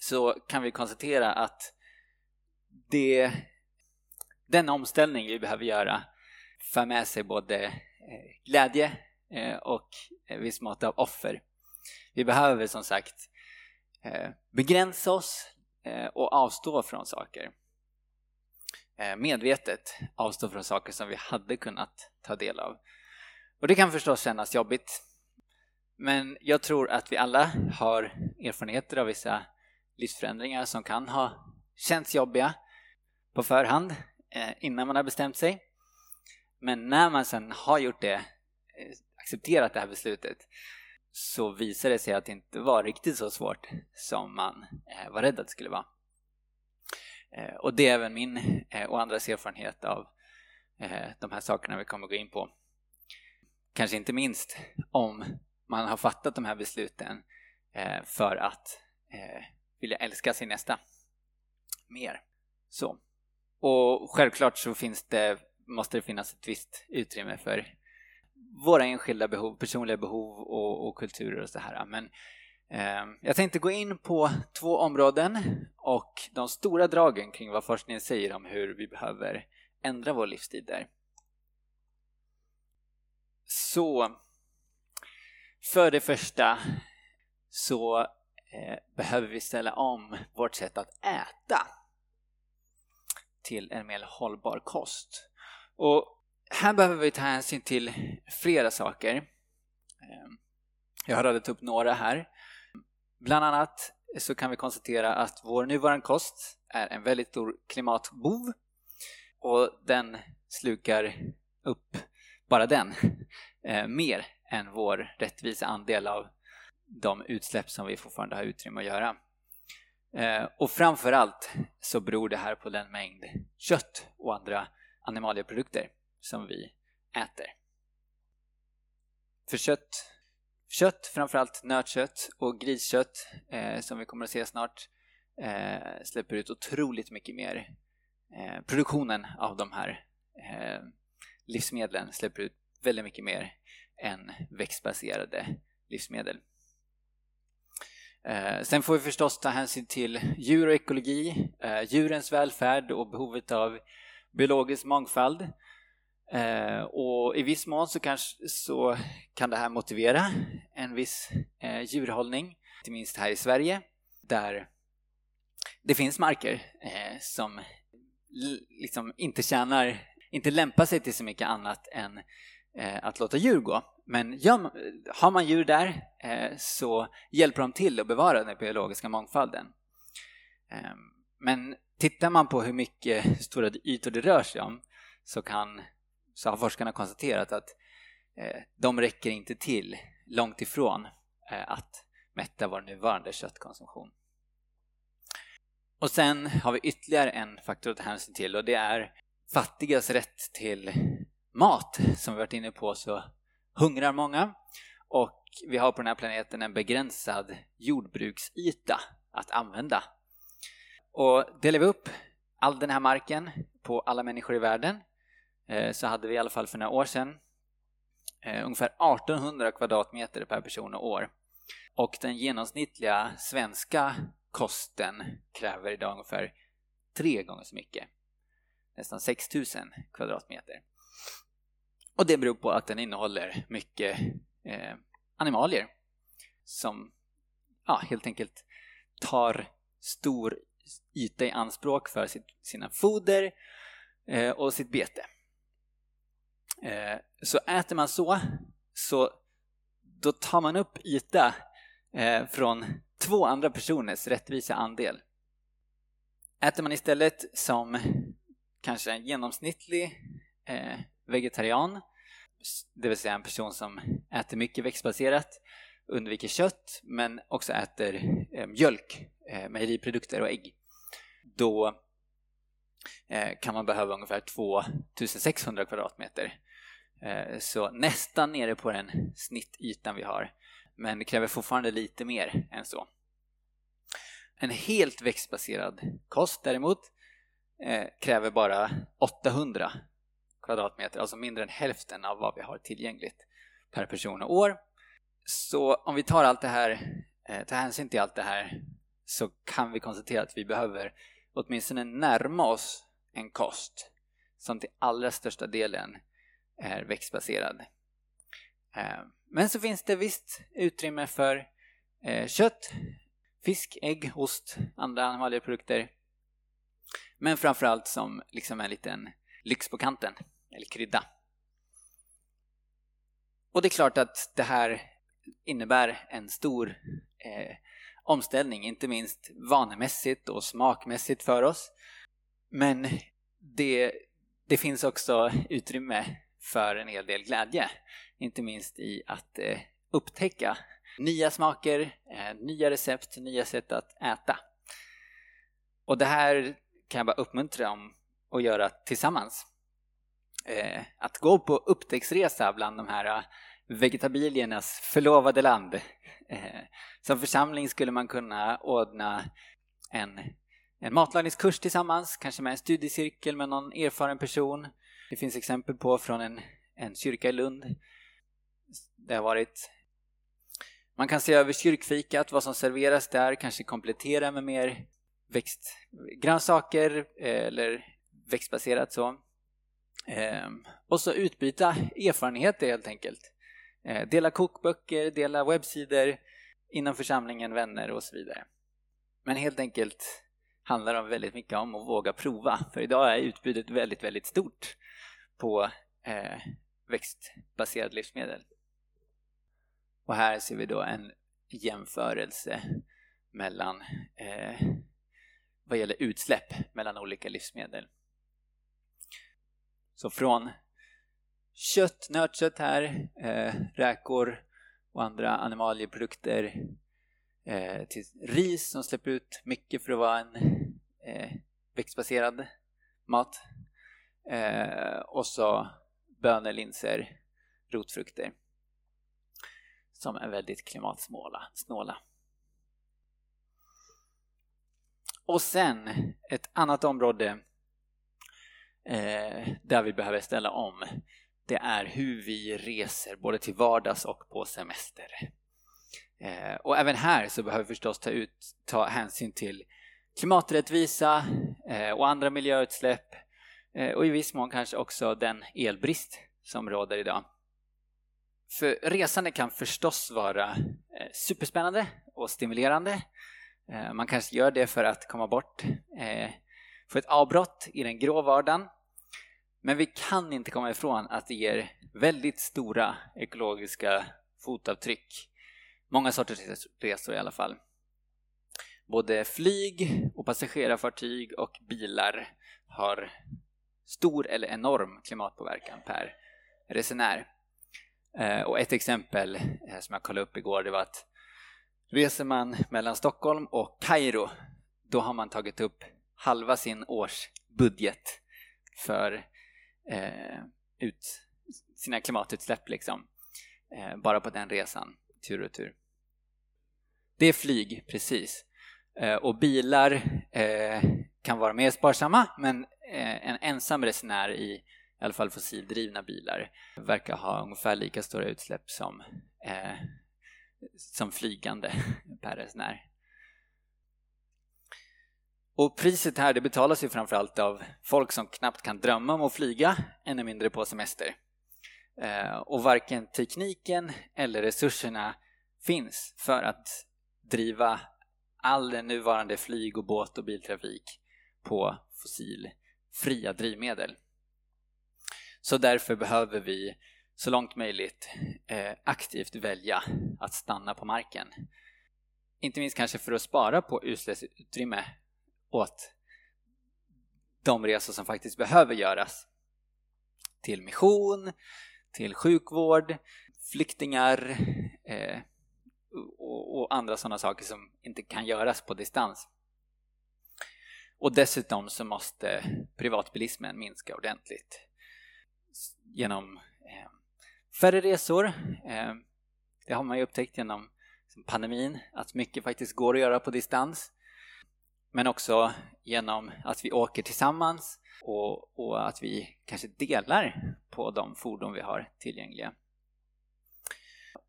så kan vi konstatera att det, den omställning vi behöver göra för med sig både eh, glädje eh, och viss mått av offer. Vi behöver som sagt eh, begränsa oss Eh, och avstå från saker. Eh, medvetet avstå från saker som vi hade kunnat ta del av. Och det kan förstås kännas jobbigt. Men jag tror att vi alla har erfarenheter av vissa livsförändringar som kan ha känts jobbiga på förhand eh, innan man har bestämt sig. Men när man sen har gjort det, eh, accepterat det här beslutet, så visade det sig att det inte var riktigt så svårt som man eh, var rädd att det skulle vara. Eh, och det är även min eh, och andras erfarenhet av de här sakerna vi kommer gå in på. Kanske inte minst om man har fattat de här besluten för att vilja älska sin nästa mer. Så. Och självklart så finns det, måste det finnas ett visst utrymme för våra enskilda behov, personliga behov och, och kulturer och så här. Men eh, jag tänkte gå in på två områden och de stora dragen kring vad forskningen säger om hur vi behöver ändra vår livsstil där. Så för det första så eh, behöver vi ställa om vårt sätt att äta till en mer hållbar kost. Och här behöver vi ta hänsyn till flera saker. Ehm, jag har radat upp några här. Bland annat så kan vi konstatera att vår nuvarande kost är en väldigt stor klimatbov och den slukar upp, bara den, eh, mer än vår rättvisa andel av de utsläpp som vi fortfarande har utrymme att göra. Ehm, och framförallt så beror det här på den mängd kött och andra animalieprodukter som vi äter. För kött, kött framförallt nötkött och griskött eh, som vi kommer att se snart eh, släpper ut otroligt mycket mer. Eh, produktionen av de här eh, livsmedlen släpper ut väldigt mycket mer än växtbaserade livsmedel. Eh, sen får vi förstås ta hänsyn till djur och ekologi, eh, djurens välfärd och behovet av biologisk mångfald. Eh, och i viss mån så, kanske, så kan det här motivera en viss eh, djurhållning, inte minst här i Sverige, där det finns marker eh, som liksom inte tjänar, inte lämpar sig till så mycket annat än eh, att låta djur gå. Men ja, har man djur där eh, så hjälper de till att bevara den biologiska mångfalden. Eh, men tittar man på hur mycket hur stora ytor det rör sig om så, kan, så har forskarna konstaterat att eh, de räcker inte till långt ifrån eh, att mätta vår nuvarande köttkonsumtion. Och sen har vi ytterligare en faktor att ta hänsyn till och det är fattigas rätt till mat som vi varit inne på så hungrar många och vi har på den här planeten en begränsad jordbruksyta att använda. Och delar vi upp all den här marken på alla människor i världen Eh, så hade vi i alla fall för några år sedan eh, ungefär 1800 kvadratmeter per person och år. Och den genomsnittliga svenska kosten kräver idag ungefär tre gånger så mycket. Nästan 6000 kvadratmeter. Och det beror på att den innehåller mycket eh, animalier som ja, helt enkelt tar stor yta i anspråk för sitt, sina foder eh, och sitt bete. Eh, så äter man så, så då tar man upp yta eh, från två andra personers rättvisa andel. Äter man istället som kanske en genomsnittlig eh, vegetarian, det vill säga en person som äter mycket växtbaserat, undviker kött men också äter eh, mjölk, eh, mejeriprodukter och ägg, då eh, kan man behöva ungefär 2600 kvadratmeter. Eh, så nästan nere på den snittytan vi har, men det kräver fortfarande lite mer än så. En helt växtbaserad kost däremot eh, kräver bara 800 kvadratmeter, alltså mindre än hälften av vad vi har tillgängligt per person och år. Så om vi tar allt det här, eh, tar hänsyn till allt det här så kan vi konstatera att vi behöver åtminstone närma oss en kost som till allra största delen är växtbaserad. Eh, men så finns det visst utrymme för eh, kött, fisk, ägg, ost, andra animalieprodukter. Men framförallt som liksom en liten lyx på kanten, eller krydda. Och det är klart att det här innebär en stor eh, omställning, inte minst vanemässigt och smakmässigt för oss. Men det, det finns också utrymme för en hel del glädje, inte minst i att eh, upptäcka nya smaker, eh, nya recept, nya sätt att äta. Och det här kan jag bara uppmuntra om att göra tillsammans. Eh, att gå på upptäcktsresa bland de här eh, vegetabiliernas förlovade land. Eh, som församling skulle man kunna ordna en, en matlagningskurs tillsammans, kanske med en studiecirkel med någon erfaren person. Det finns exempel på från en, en kyrka i Lund. Det har varit man kan se över kyrkfikat, vad som serveras där, kanske komplettera med mer växtgrönsaker eh, eller växtbaserat så. Ehm, och så utbyta erfarenheter helt enkelt. Eh, dela kokböcker, dela webbsidor inom församlingen, vänner och så vidare. Men helt enkelt handlar det väldigt mycket om att våga prova. För idag är utbudet väldigt, väldigt stort på eh, växtbaserade livsmedel. Och här ser vi då en jämförelse mellan eh, vad gäller utsläpp mellan olika livsmedel. Så från kött, nötkött här, eh, räkor och andra animalieprodukter eh, till ris som släpper ut mycket för att vara en eh, växtbaserad mat. Eh, och så bönor, linser, rotfrukter som är väldigt klimatsnåla. Snåla. Och sen ett annat område eh, där vi behöver ställa om det är hur vi reser både till vardags och på semester. Eh, och även här så behöver vi förstås ta, ut, ta hänsyn till klimaträttvisa eh, och andra miljöutsläpp Eh, och i viss mån kanske också den elbrist som råder idag. För resande kan förstås vara eh, superspännande och stimulerande. Eh, man kanske gör det för att komma bort, få ett avbrott i den grå vardagen. Men vi kan inte komma ifrån att det ger väldigt stora ekologiska fotavtryck. Många sorters resor i alla fall. Både flyg och passagerarfartyg och bilar har stor eller enorm klimatpåverkan per resenär. Eh, och ett exempel eh, som jag kollade upp igår det var att reser man mellan Stockholm och Kairo då har man tagit upp halva sin årsbudget för eh, ut sina klimatutsläpp liksom. Eh, bara på den resan, tur och tur. Det är flyg, precis. Eh, och bilar eh, kan vara mer sparsamma men eh, en ensam resenär i i alla fall fossildrivna bilar verkar ha ungefär lika stora utsläpp som, eh, som flygande per resenär. Och priset här det betalas ju framförallt av folk som knappt kan drömma om att flyga, ännu mindre på semester. Eh, och varken tekniken eller resurserna finns för att driva all den nuvarande flyg och båt och biltrafik på fossilfria drivmedel. Så därför behöver vi så långt möjligt eh, aktivt välja att stanna på marken. Inte minst kanske för att spara på utsläppsutrymme åt de resor som faktiskt behöver göras. Till mission, till sjukvård, flyktingar eh, och, och, andra sådana saker som inte kan göras på distans. Och dessutom så måste privatbilismen minska ordentligt genom eh, färre resor. Eh, det har man ju upptäckt genom liksom, pandemin, att mycket faktiskt går att göra på distans. Men också genom att vi åker tillsammans och, och, att vi kanske delar på de fordon vi har tillgängliga.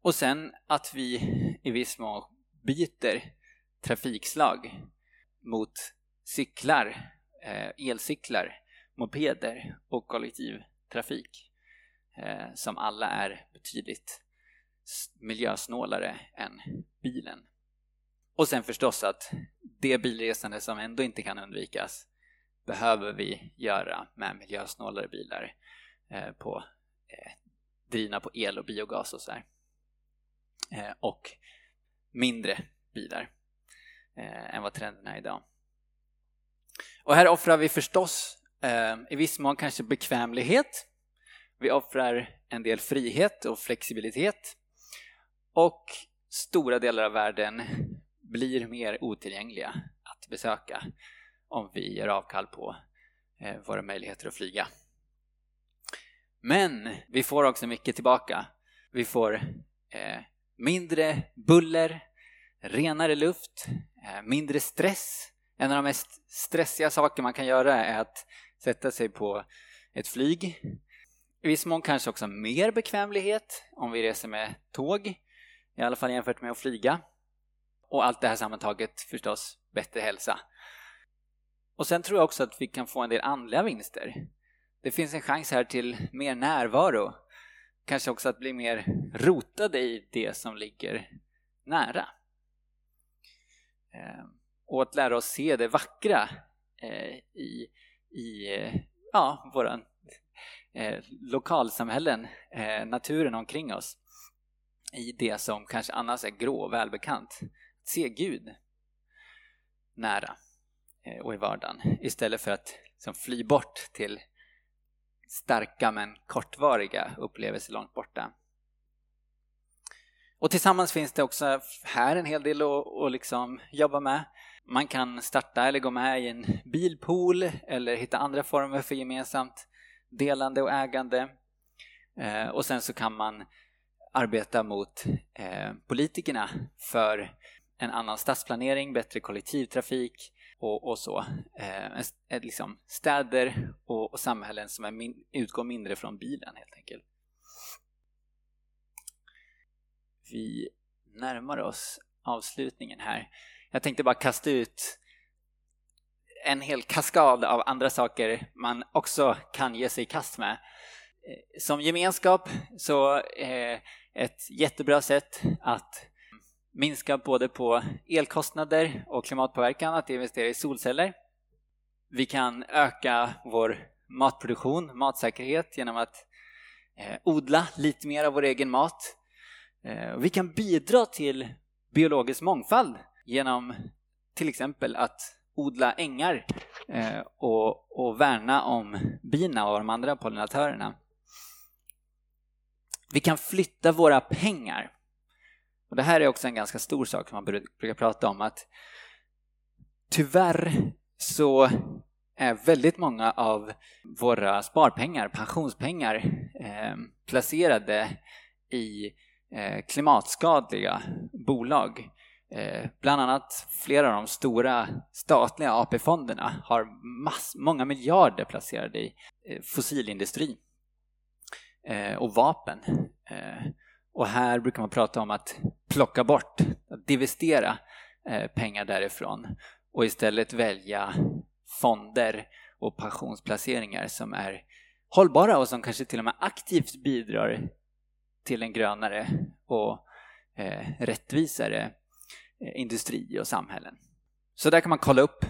Och sen att vi i viss mån byter trafikslag mot cyklar, eh, elcyklar, mopeder och kollektivtrafik eh, som alla är betydligt miljösnålare än bilen. Och sen förstås att det bilresande som ändå inte kan undvikas behöver vi göra med miljösnålare bilar eh, på, eh, drivna på el och biogas och så här. Eh, och mindre bilar eh, än vad trenden är idag. Och här offrar vi förstås eh, i viss mån kanske bekvämlighet. Vi offrar en del frihet och flexibilitet och stora delar av världen blir mer otillgängliga att besöka om vi gör avkall på eh, våra möjligheter att flyga. Men vi får också mycket tillbaka. Vi får eh, mindre buller, renare luft, eh, mindre stress. En av de mest stressiga saker man kan göra är att sätta sig på ett flyg. I viss mån kanske också mer bekvämlighet om vi reser med tåg, i alla fall jämfört med att flyga. Och allt det här sammantaget förstås bättre hälsa. Och sen tror jag också att vi kan få en del andliga vinster. Det finns en chans här till mer närvaro. Kanske också att bli mer rotade i det som ligger nära. Ehm, och att lära oss se det vackra eh, i, i ja, våra eh, lokalsamhällen, eh, naturen omkring oss i det som kanske annars är grå och välbekant. Se Gud nära och i vardagen istället för att liksom, fly bort till starka men kortvariga upplevelser långt borta. Och tillsammans finns det också här en hel del att, att liksom jobba med. Man kan starta eller gå med i en bilpool eller hitta andra former för gemensamt delande och ägande. Eh, och sen så kan man arbeta mot eh, politikerna för en annan stadsplanering, bättre kollektivtrafik och, och så. Eh, liksom städer och, och samhällen som är min, utgår mindre från bilen helt enkelt. Vi närmar oss avslutningen här. Jag tänkte bara kasta ut en hel kaskad av andra saker man också kan ge sig i kast med. Eh, som gemenskap så eh, ett jättebra sätt att minska både på elkostnader och klimatpåverkan att investera i solceller. Vi kan öka vår matproduktion, matsäkerhet genom att eh, odla lite mer av vår egen mat. Eh, vi kan bidra till biologisk mångfald genom till exempel att odla ängar eh, och, och värna om bina och de andra pollinatörerna. Vi kan flytta våra pengar. Och Det här är också en ganska stor sak som man brukar prata om att tyvärr så är väldigt många av våra sparpengar, pensionspengar, eh, placerade i eh, klimatskadliga bolag Eh, bland annat flera av de stora statliga AP-fonderna har mass, många miljarder placerade i eh, fossilindustri eh, och vapen. Eh, och här brukar man prata om att plocka bort, att divestera eh, pengar därifrån och istället välja fonder och pensionsplaceringar som är hållbara och som kanske till och med aktivt bidrar till en grönare och eh, rättvisare eh, industri och samhällen. Så där kan man kolla upp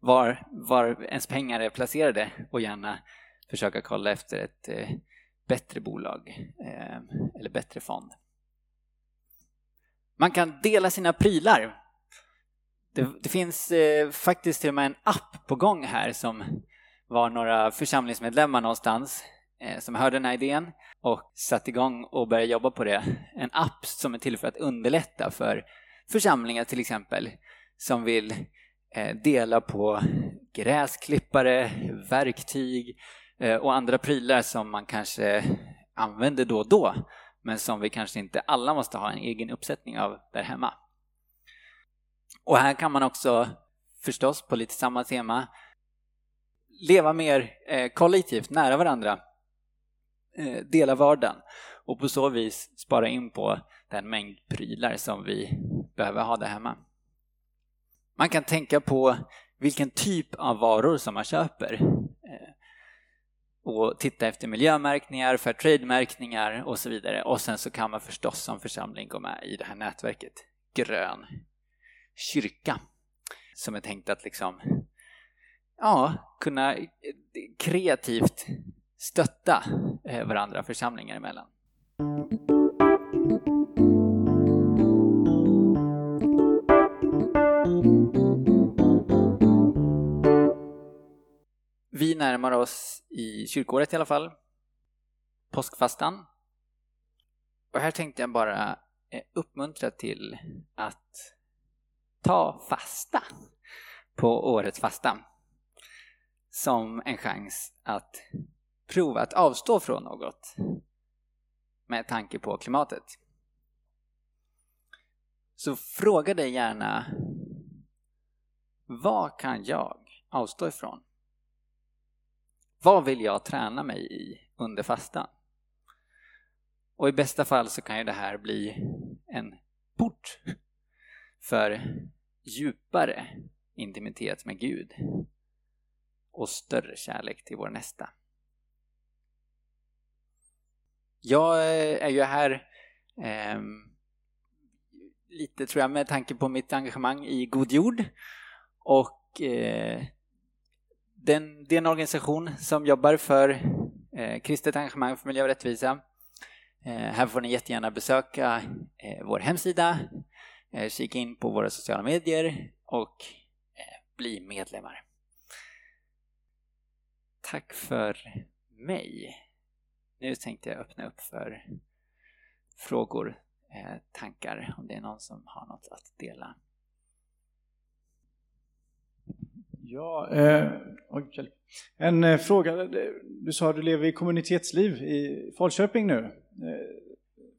var, var ens pengar är placerade och gärna försöka kolla efter ett eh, bättre bolag eh, eller bättre fond. Man kan dela sina prylar. Det, det finns eh, faktiskt till och med en app på gång här som var några församlingsmedlemmar någonstans eh, som hörde den här idén och satte igång och började jobba på det. En app som är till för att underlätta för församlingar till exempel som vill dela på gräsklippare, verktyg Eh, och andra prylar som man kanske använder då och då men som vi kanske inte alla måste ha en egen uppsättning av där hemma. Och här kan man också förstås på lite samma tema leva mer eh, kollektivt, nära varandra, eh, dela vardagen och på så vis spara in på den mängd prylar som vi behöver ha där hemma. Man kan tänka på vilken typ av varor som man köper och titta efter miljömärkningar, Fairtrade-märkningar och så vidare. Och sen så kan man förstås som församling gå med i det här nätverket Grön kyrka som är tänkt att liksom ja, kunna kreativt stötta eh, varandra församlingar emellan. Vi närmar oss i kyrkåret i alla fall. Påskfastan. Och här tänkte jag bara eh, uppmuntra till att ta fasta på årets fasta som en chans att prova att avstå från något med tanke på klimatet. Så fråga dig gärna vad kan jag avstå ifrån? Vad vill jag träna mig i under fastan? Och i bästa fall så kan ju det här bli en port för djupare intimitet med Gud och större kärlek till vår nästa. Jag eh, är ju här eh, lite tror jag med tanke på mitt engagemang i God Jord och eh, den, det är en organisation som jobbar för eh, kristet engagemang för miljö och rättvisa. Eh, här får ni jättegärna besöka eh, vår hemsida, eh, kika in på våra sociala medier och eh, bli medlemmar. Tack för mig. Nu tänkte jag öppna upp för frågor, eh, tankar, om det är någon som har något att dela. Ja, eh, oj, en eh, fråga. Du sa att du lever i kommunitetsliv i Falköping nu. Eh,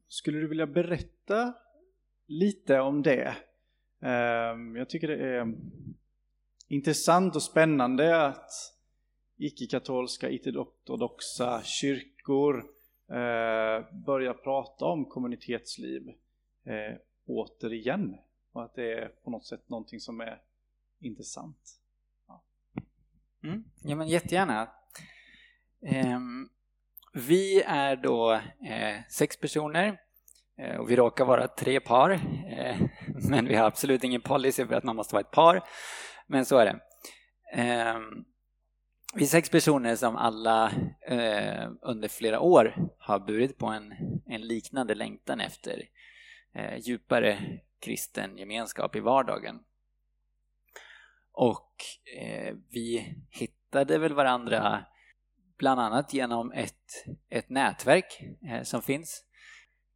skulle du vilja berätta lite om det? Eh, jag tycker det är intressant och spännande att icke-katolska, icke-ortodoxa kyrkor eh, börjar prata om kommunitetsliv eh, återigen. Och att det är på något sätt någonting som är intressant. Mm. Ja, men jättegärna. Um, vi är då eh, sex personer eh, och vi råkar vara tre par. Eh, men vi har absolut ingen policy för att man måste vara ett par. Men så är det. Ehm, vi är sex personer som alla eh, under flera år har burit på en, en liknande längtan efter eh, djupare kristen gemenskap i vardagen. Och eh, vi hittade väl varandra bland annat genom ett, ett nätverk eh, som finns.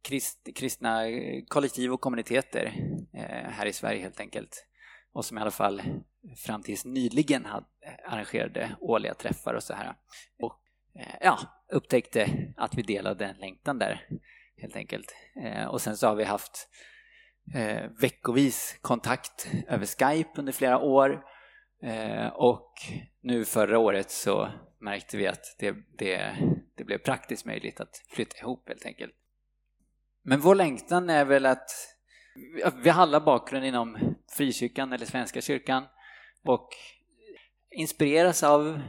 Krist, kristna eh, kollektiv och kommuniteter eh, här i Sverige helt enkelt. Och som i alla fall fram tills nyligen hade, eh, arrangerade årliga träffar och så här. Och eh, ja, upptäckte att vi delade en längtan där helt enkelt. Eh, och sen så har vi haft eh, veckovis kontakt över Skype under flera år eh, och nu förra året så märkte vi att det, det, det blev praktiskt möjligt att flytta ihop helt enkelt. Men vår längtan är väl att vi har alla bakgrund inom frikyrkan eller Svenska kyrkan och inspireras av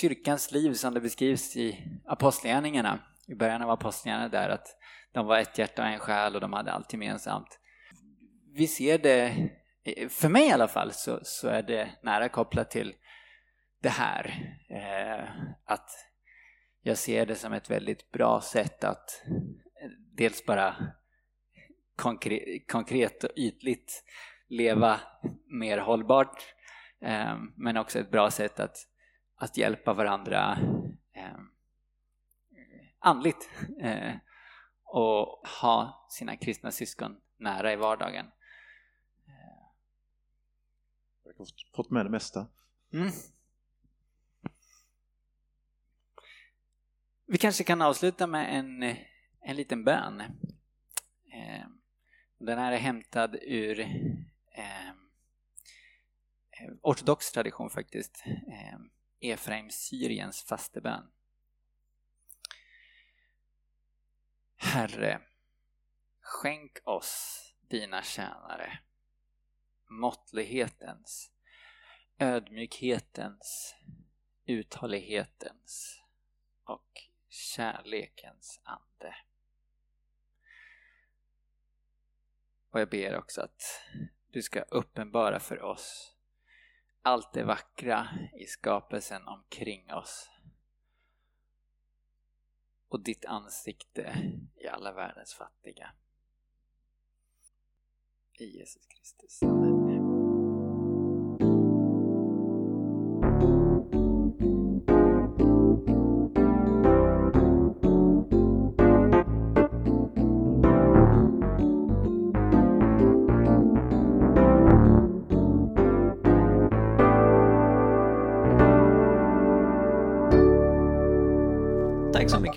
kyrkans liv som det beskrivs i apostlagärningarna, i början av apostlagärningarna där att de var ett hjärta och en själ och de hade allt gemensamt. Vi ser det, för mig i alla fall, så, så är det nära kopplat till det här. Eh, att jag ser det som ett väldigt bra sätt att eh, dels bara konkret, konkret och ytligt leva mer hållbart eh, men också ett bra sätt att, att hjälpa varandra eh, andligt eh, och ha sina kristna syskon nära i vardagen. Jag har fått med det mesta. Mm. Vi kanske kan avsluta med en, en liten bön. Den här är hämtad ur eh, ortodox tradition faktiskt. Eh, Efraim Syriens fastebön. Herre, skänk oss, dina tjänare, måttlighetens, ödmjukhetens, uthållighetens och kärlekens ande. Och jag ber också att du ska uppenbara för oss allt det vackra i skapelsen omkring oss och ditt ansikte i alla världens fattiga. I Jesus Kristus. Amen.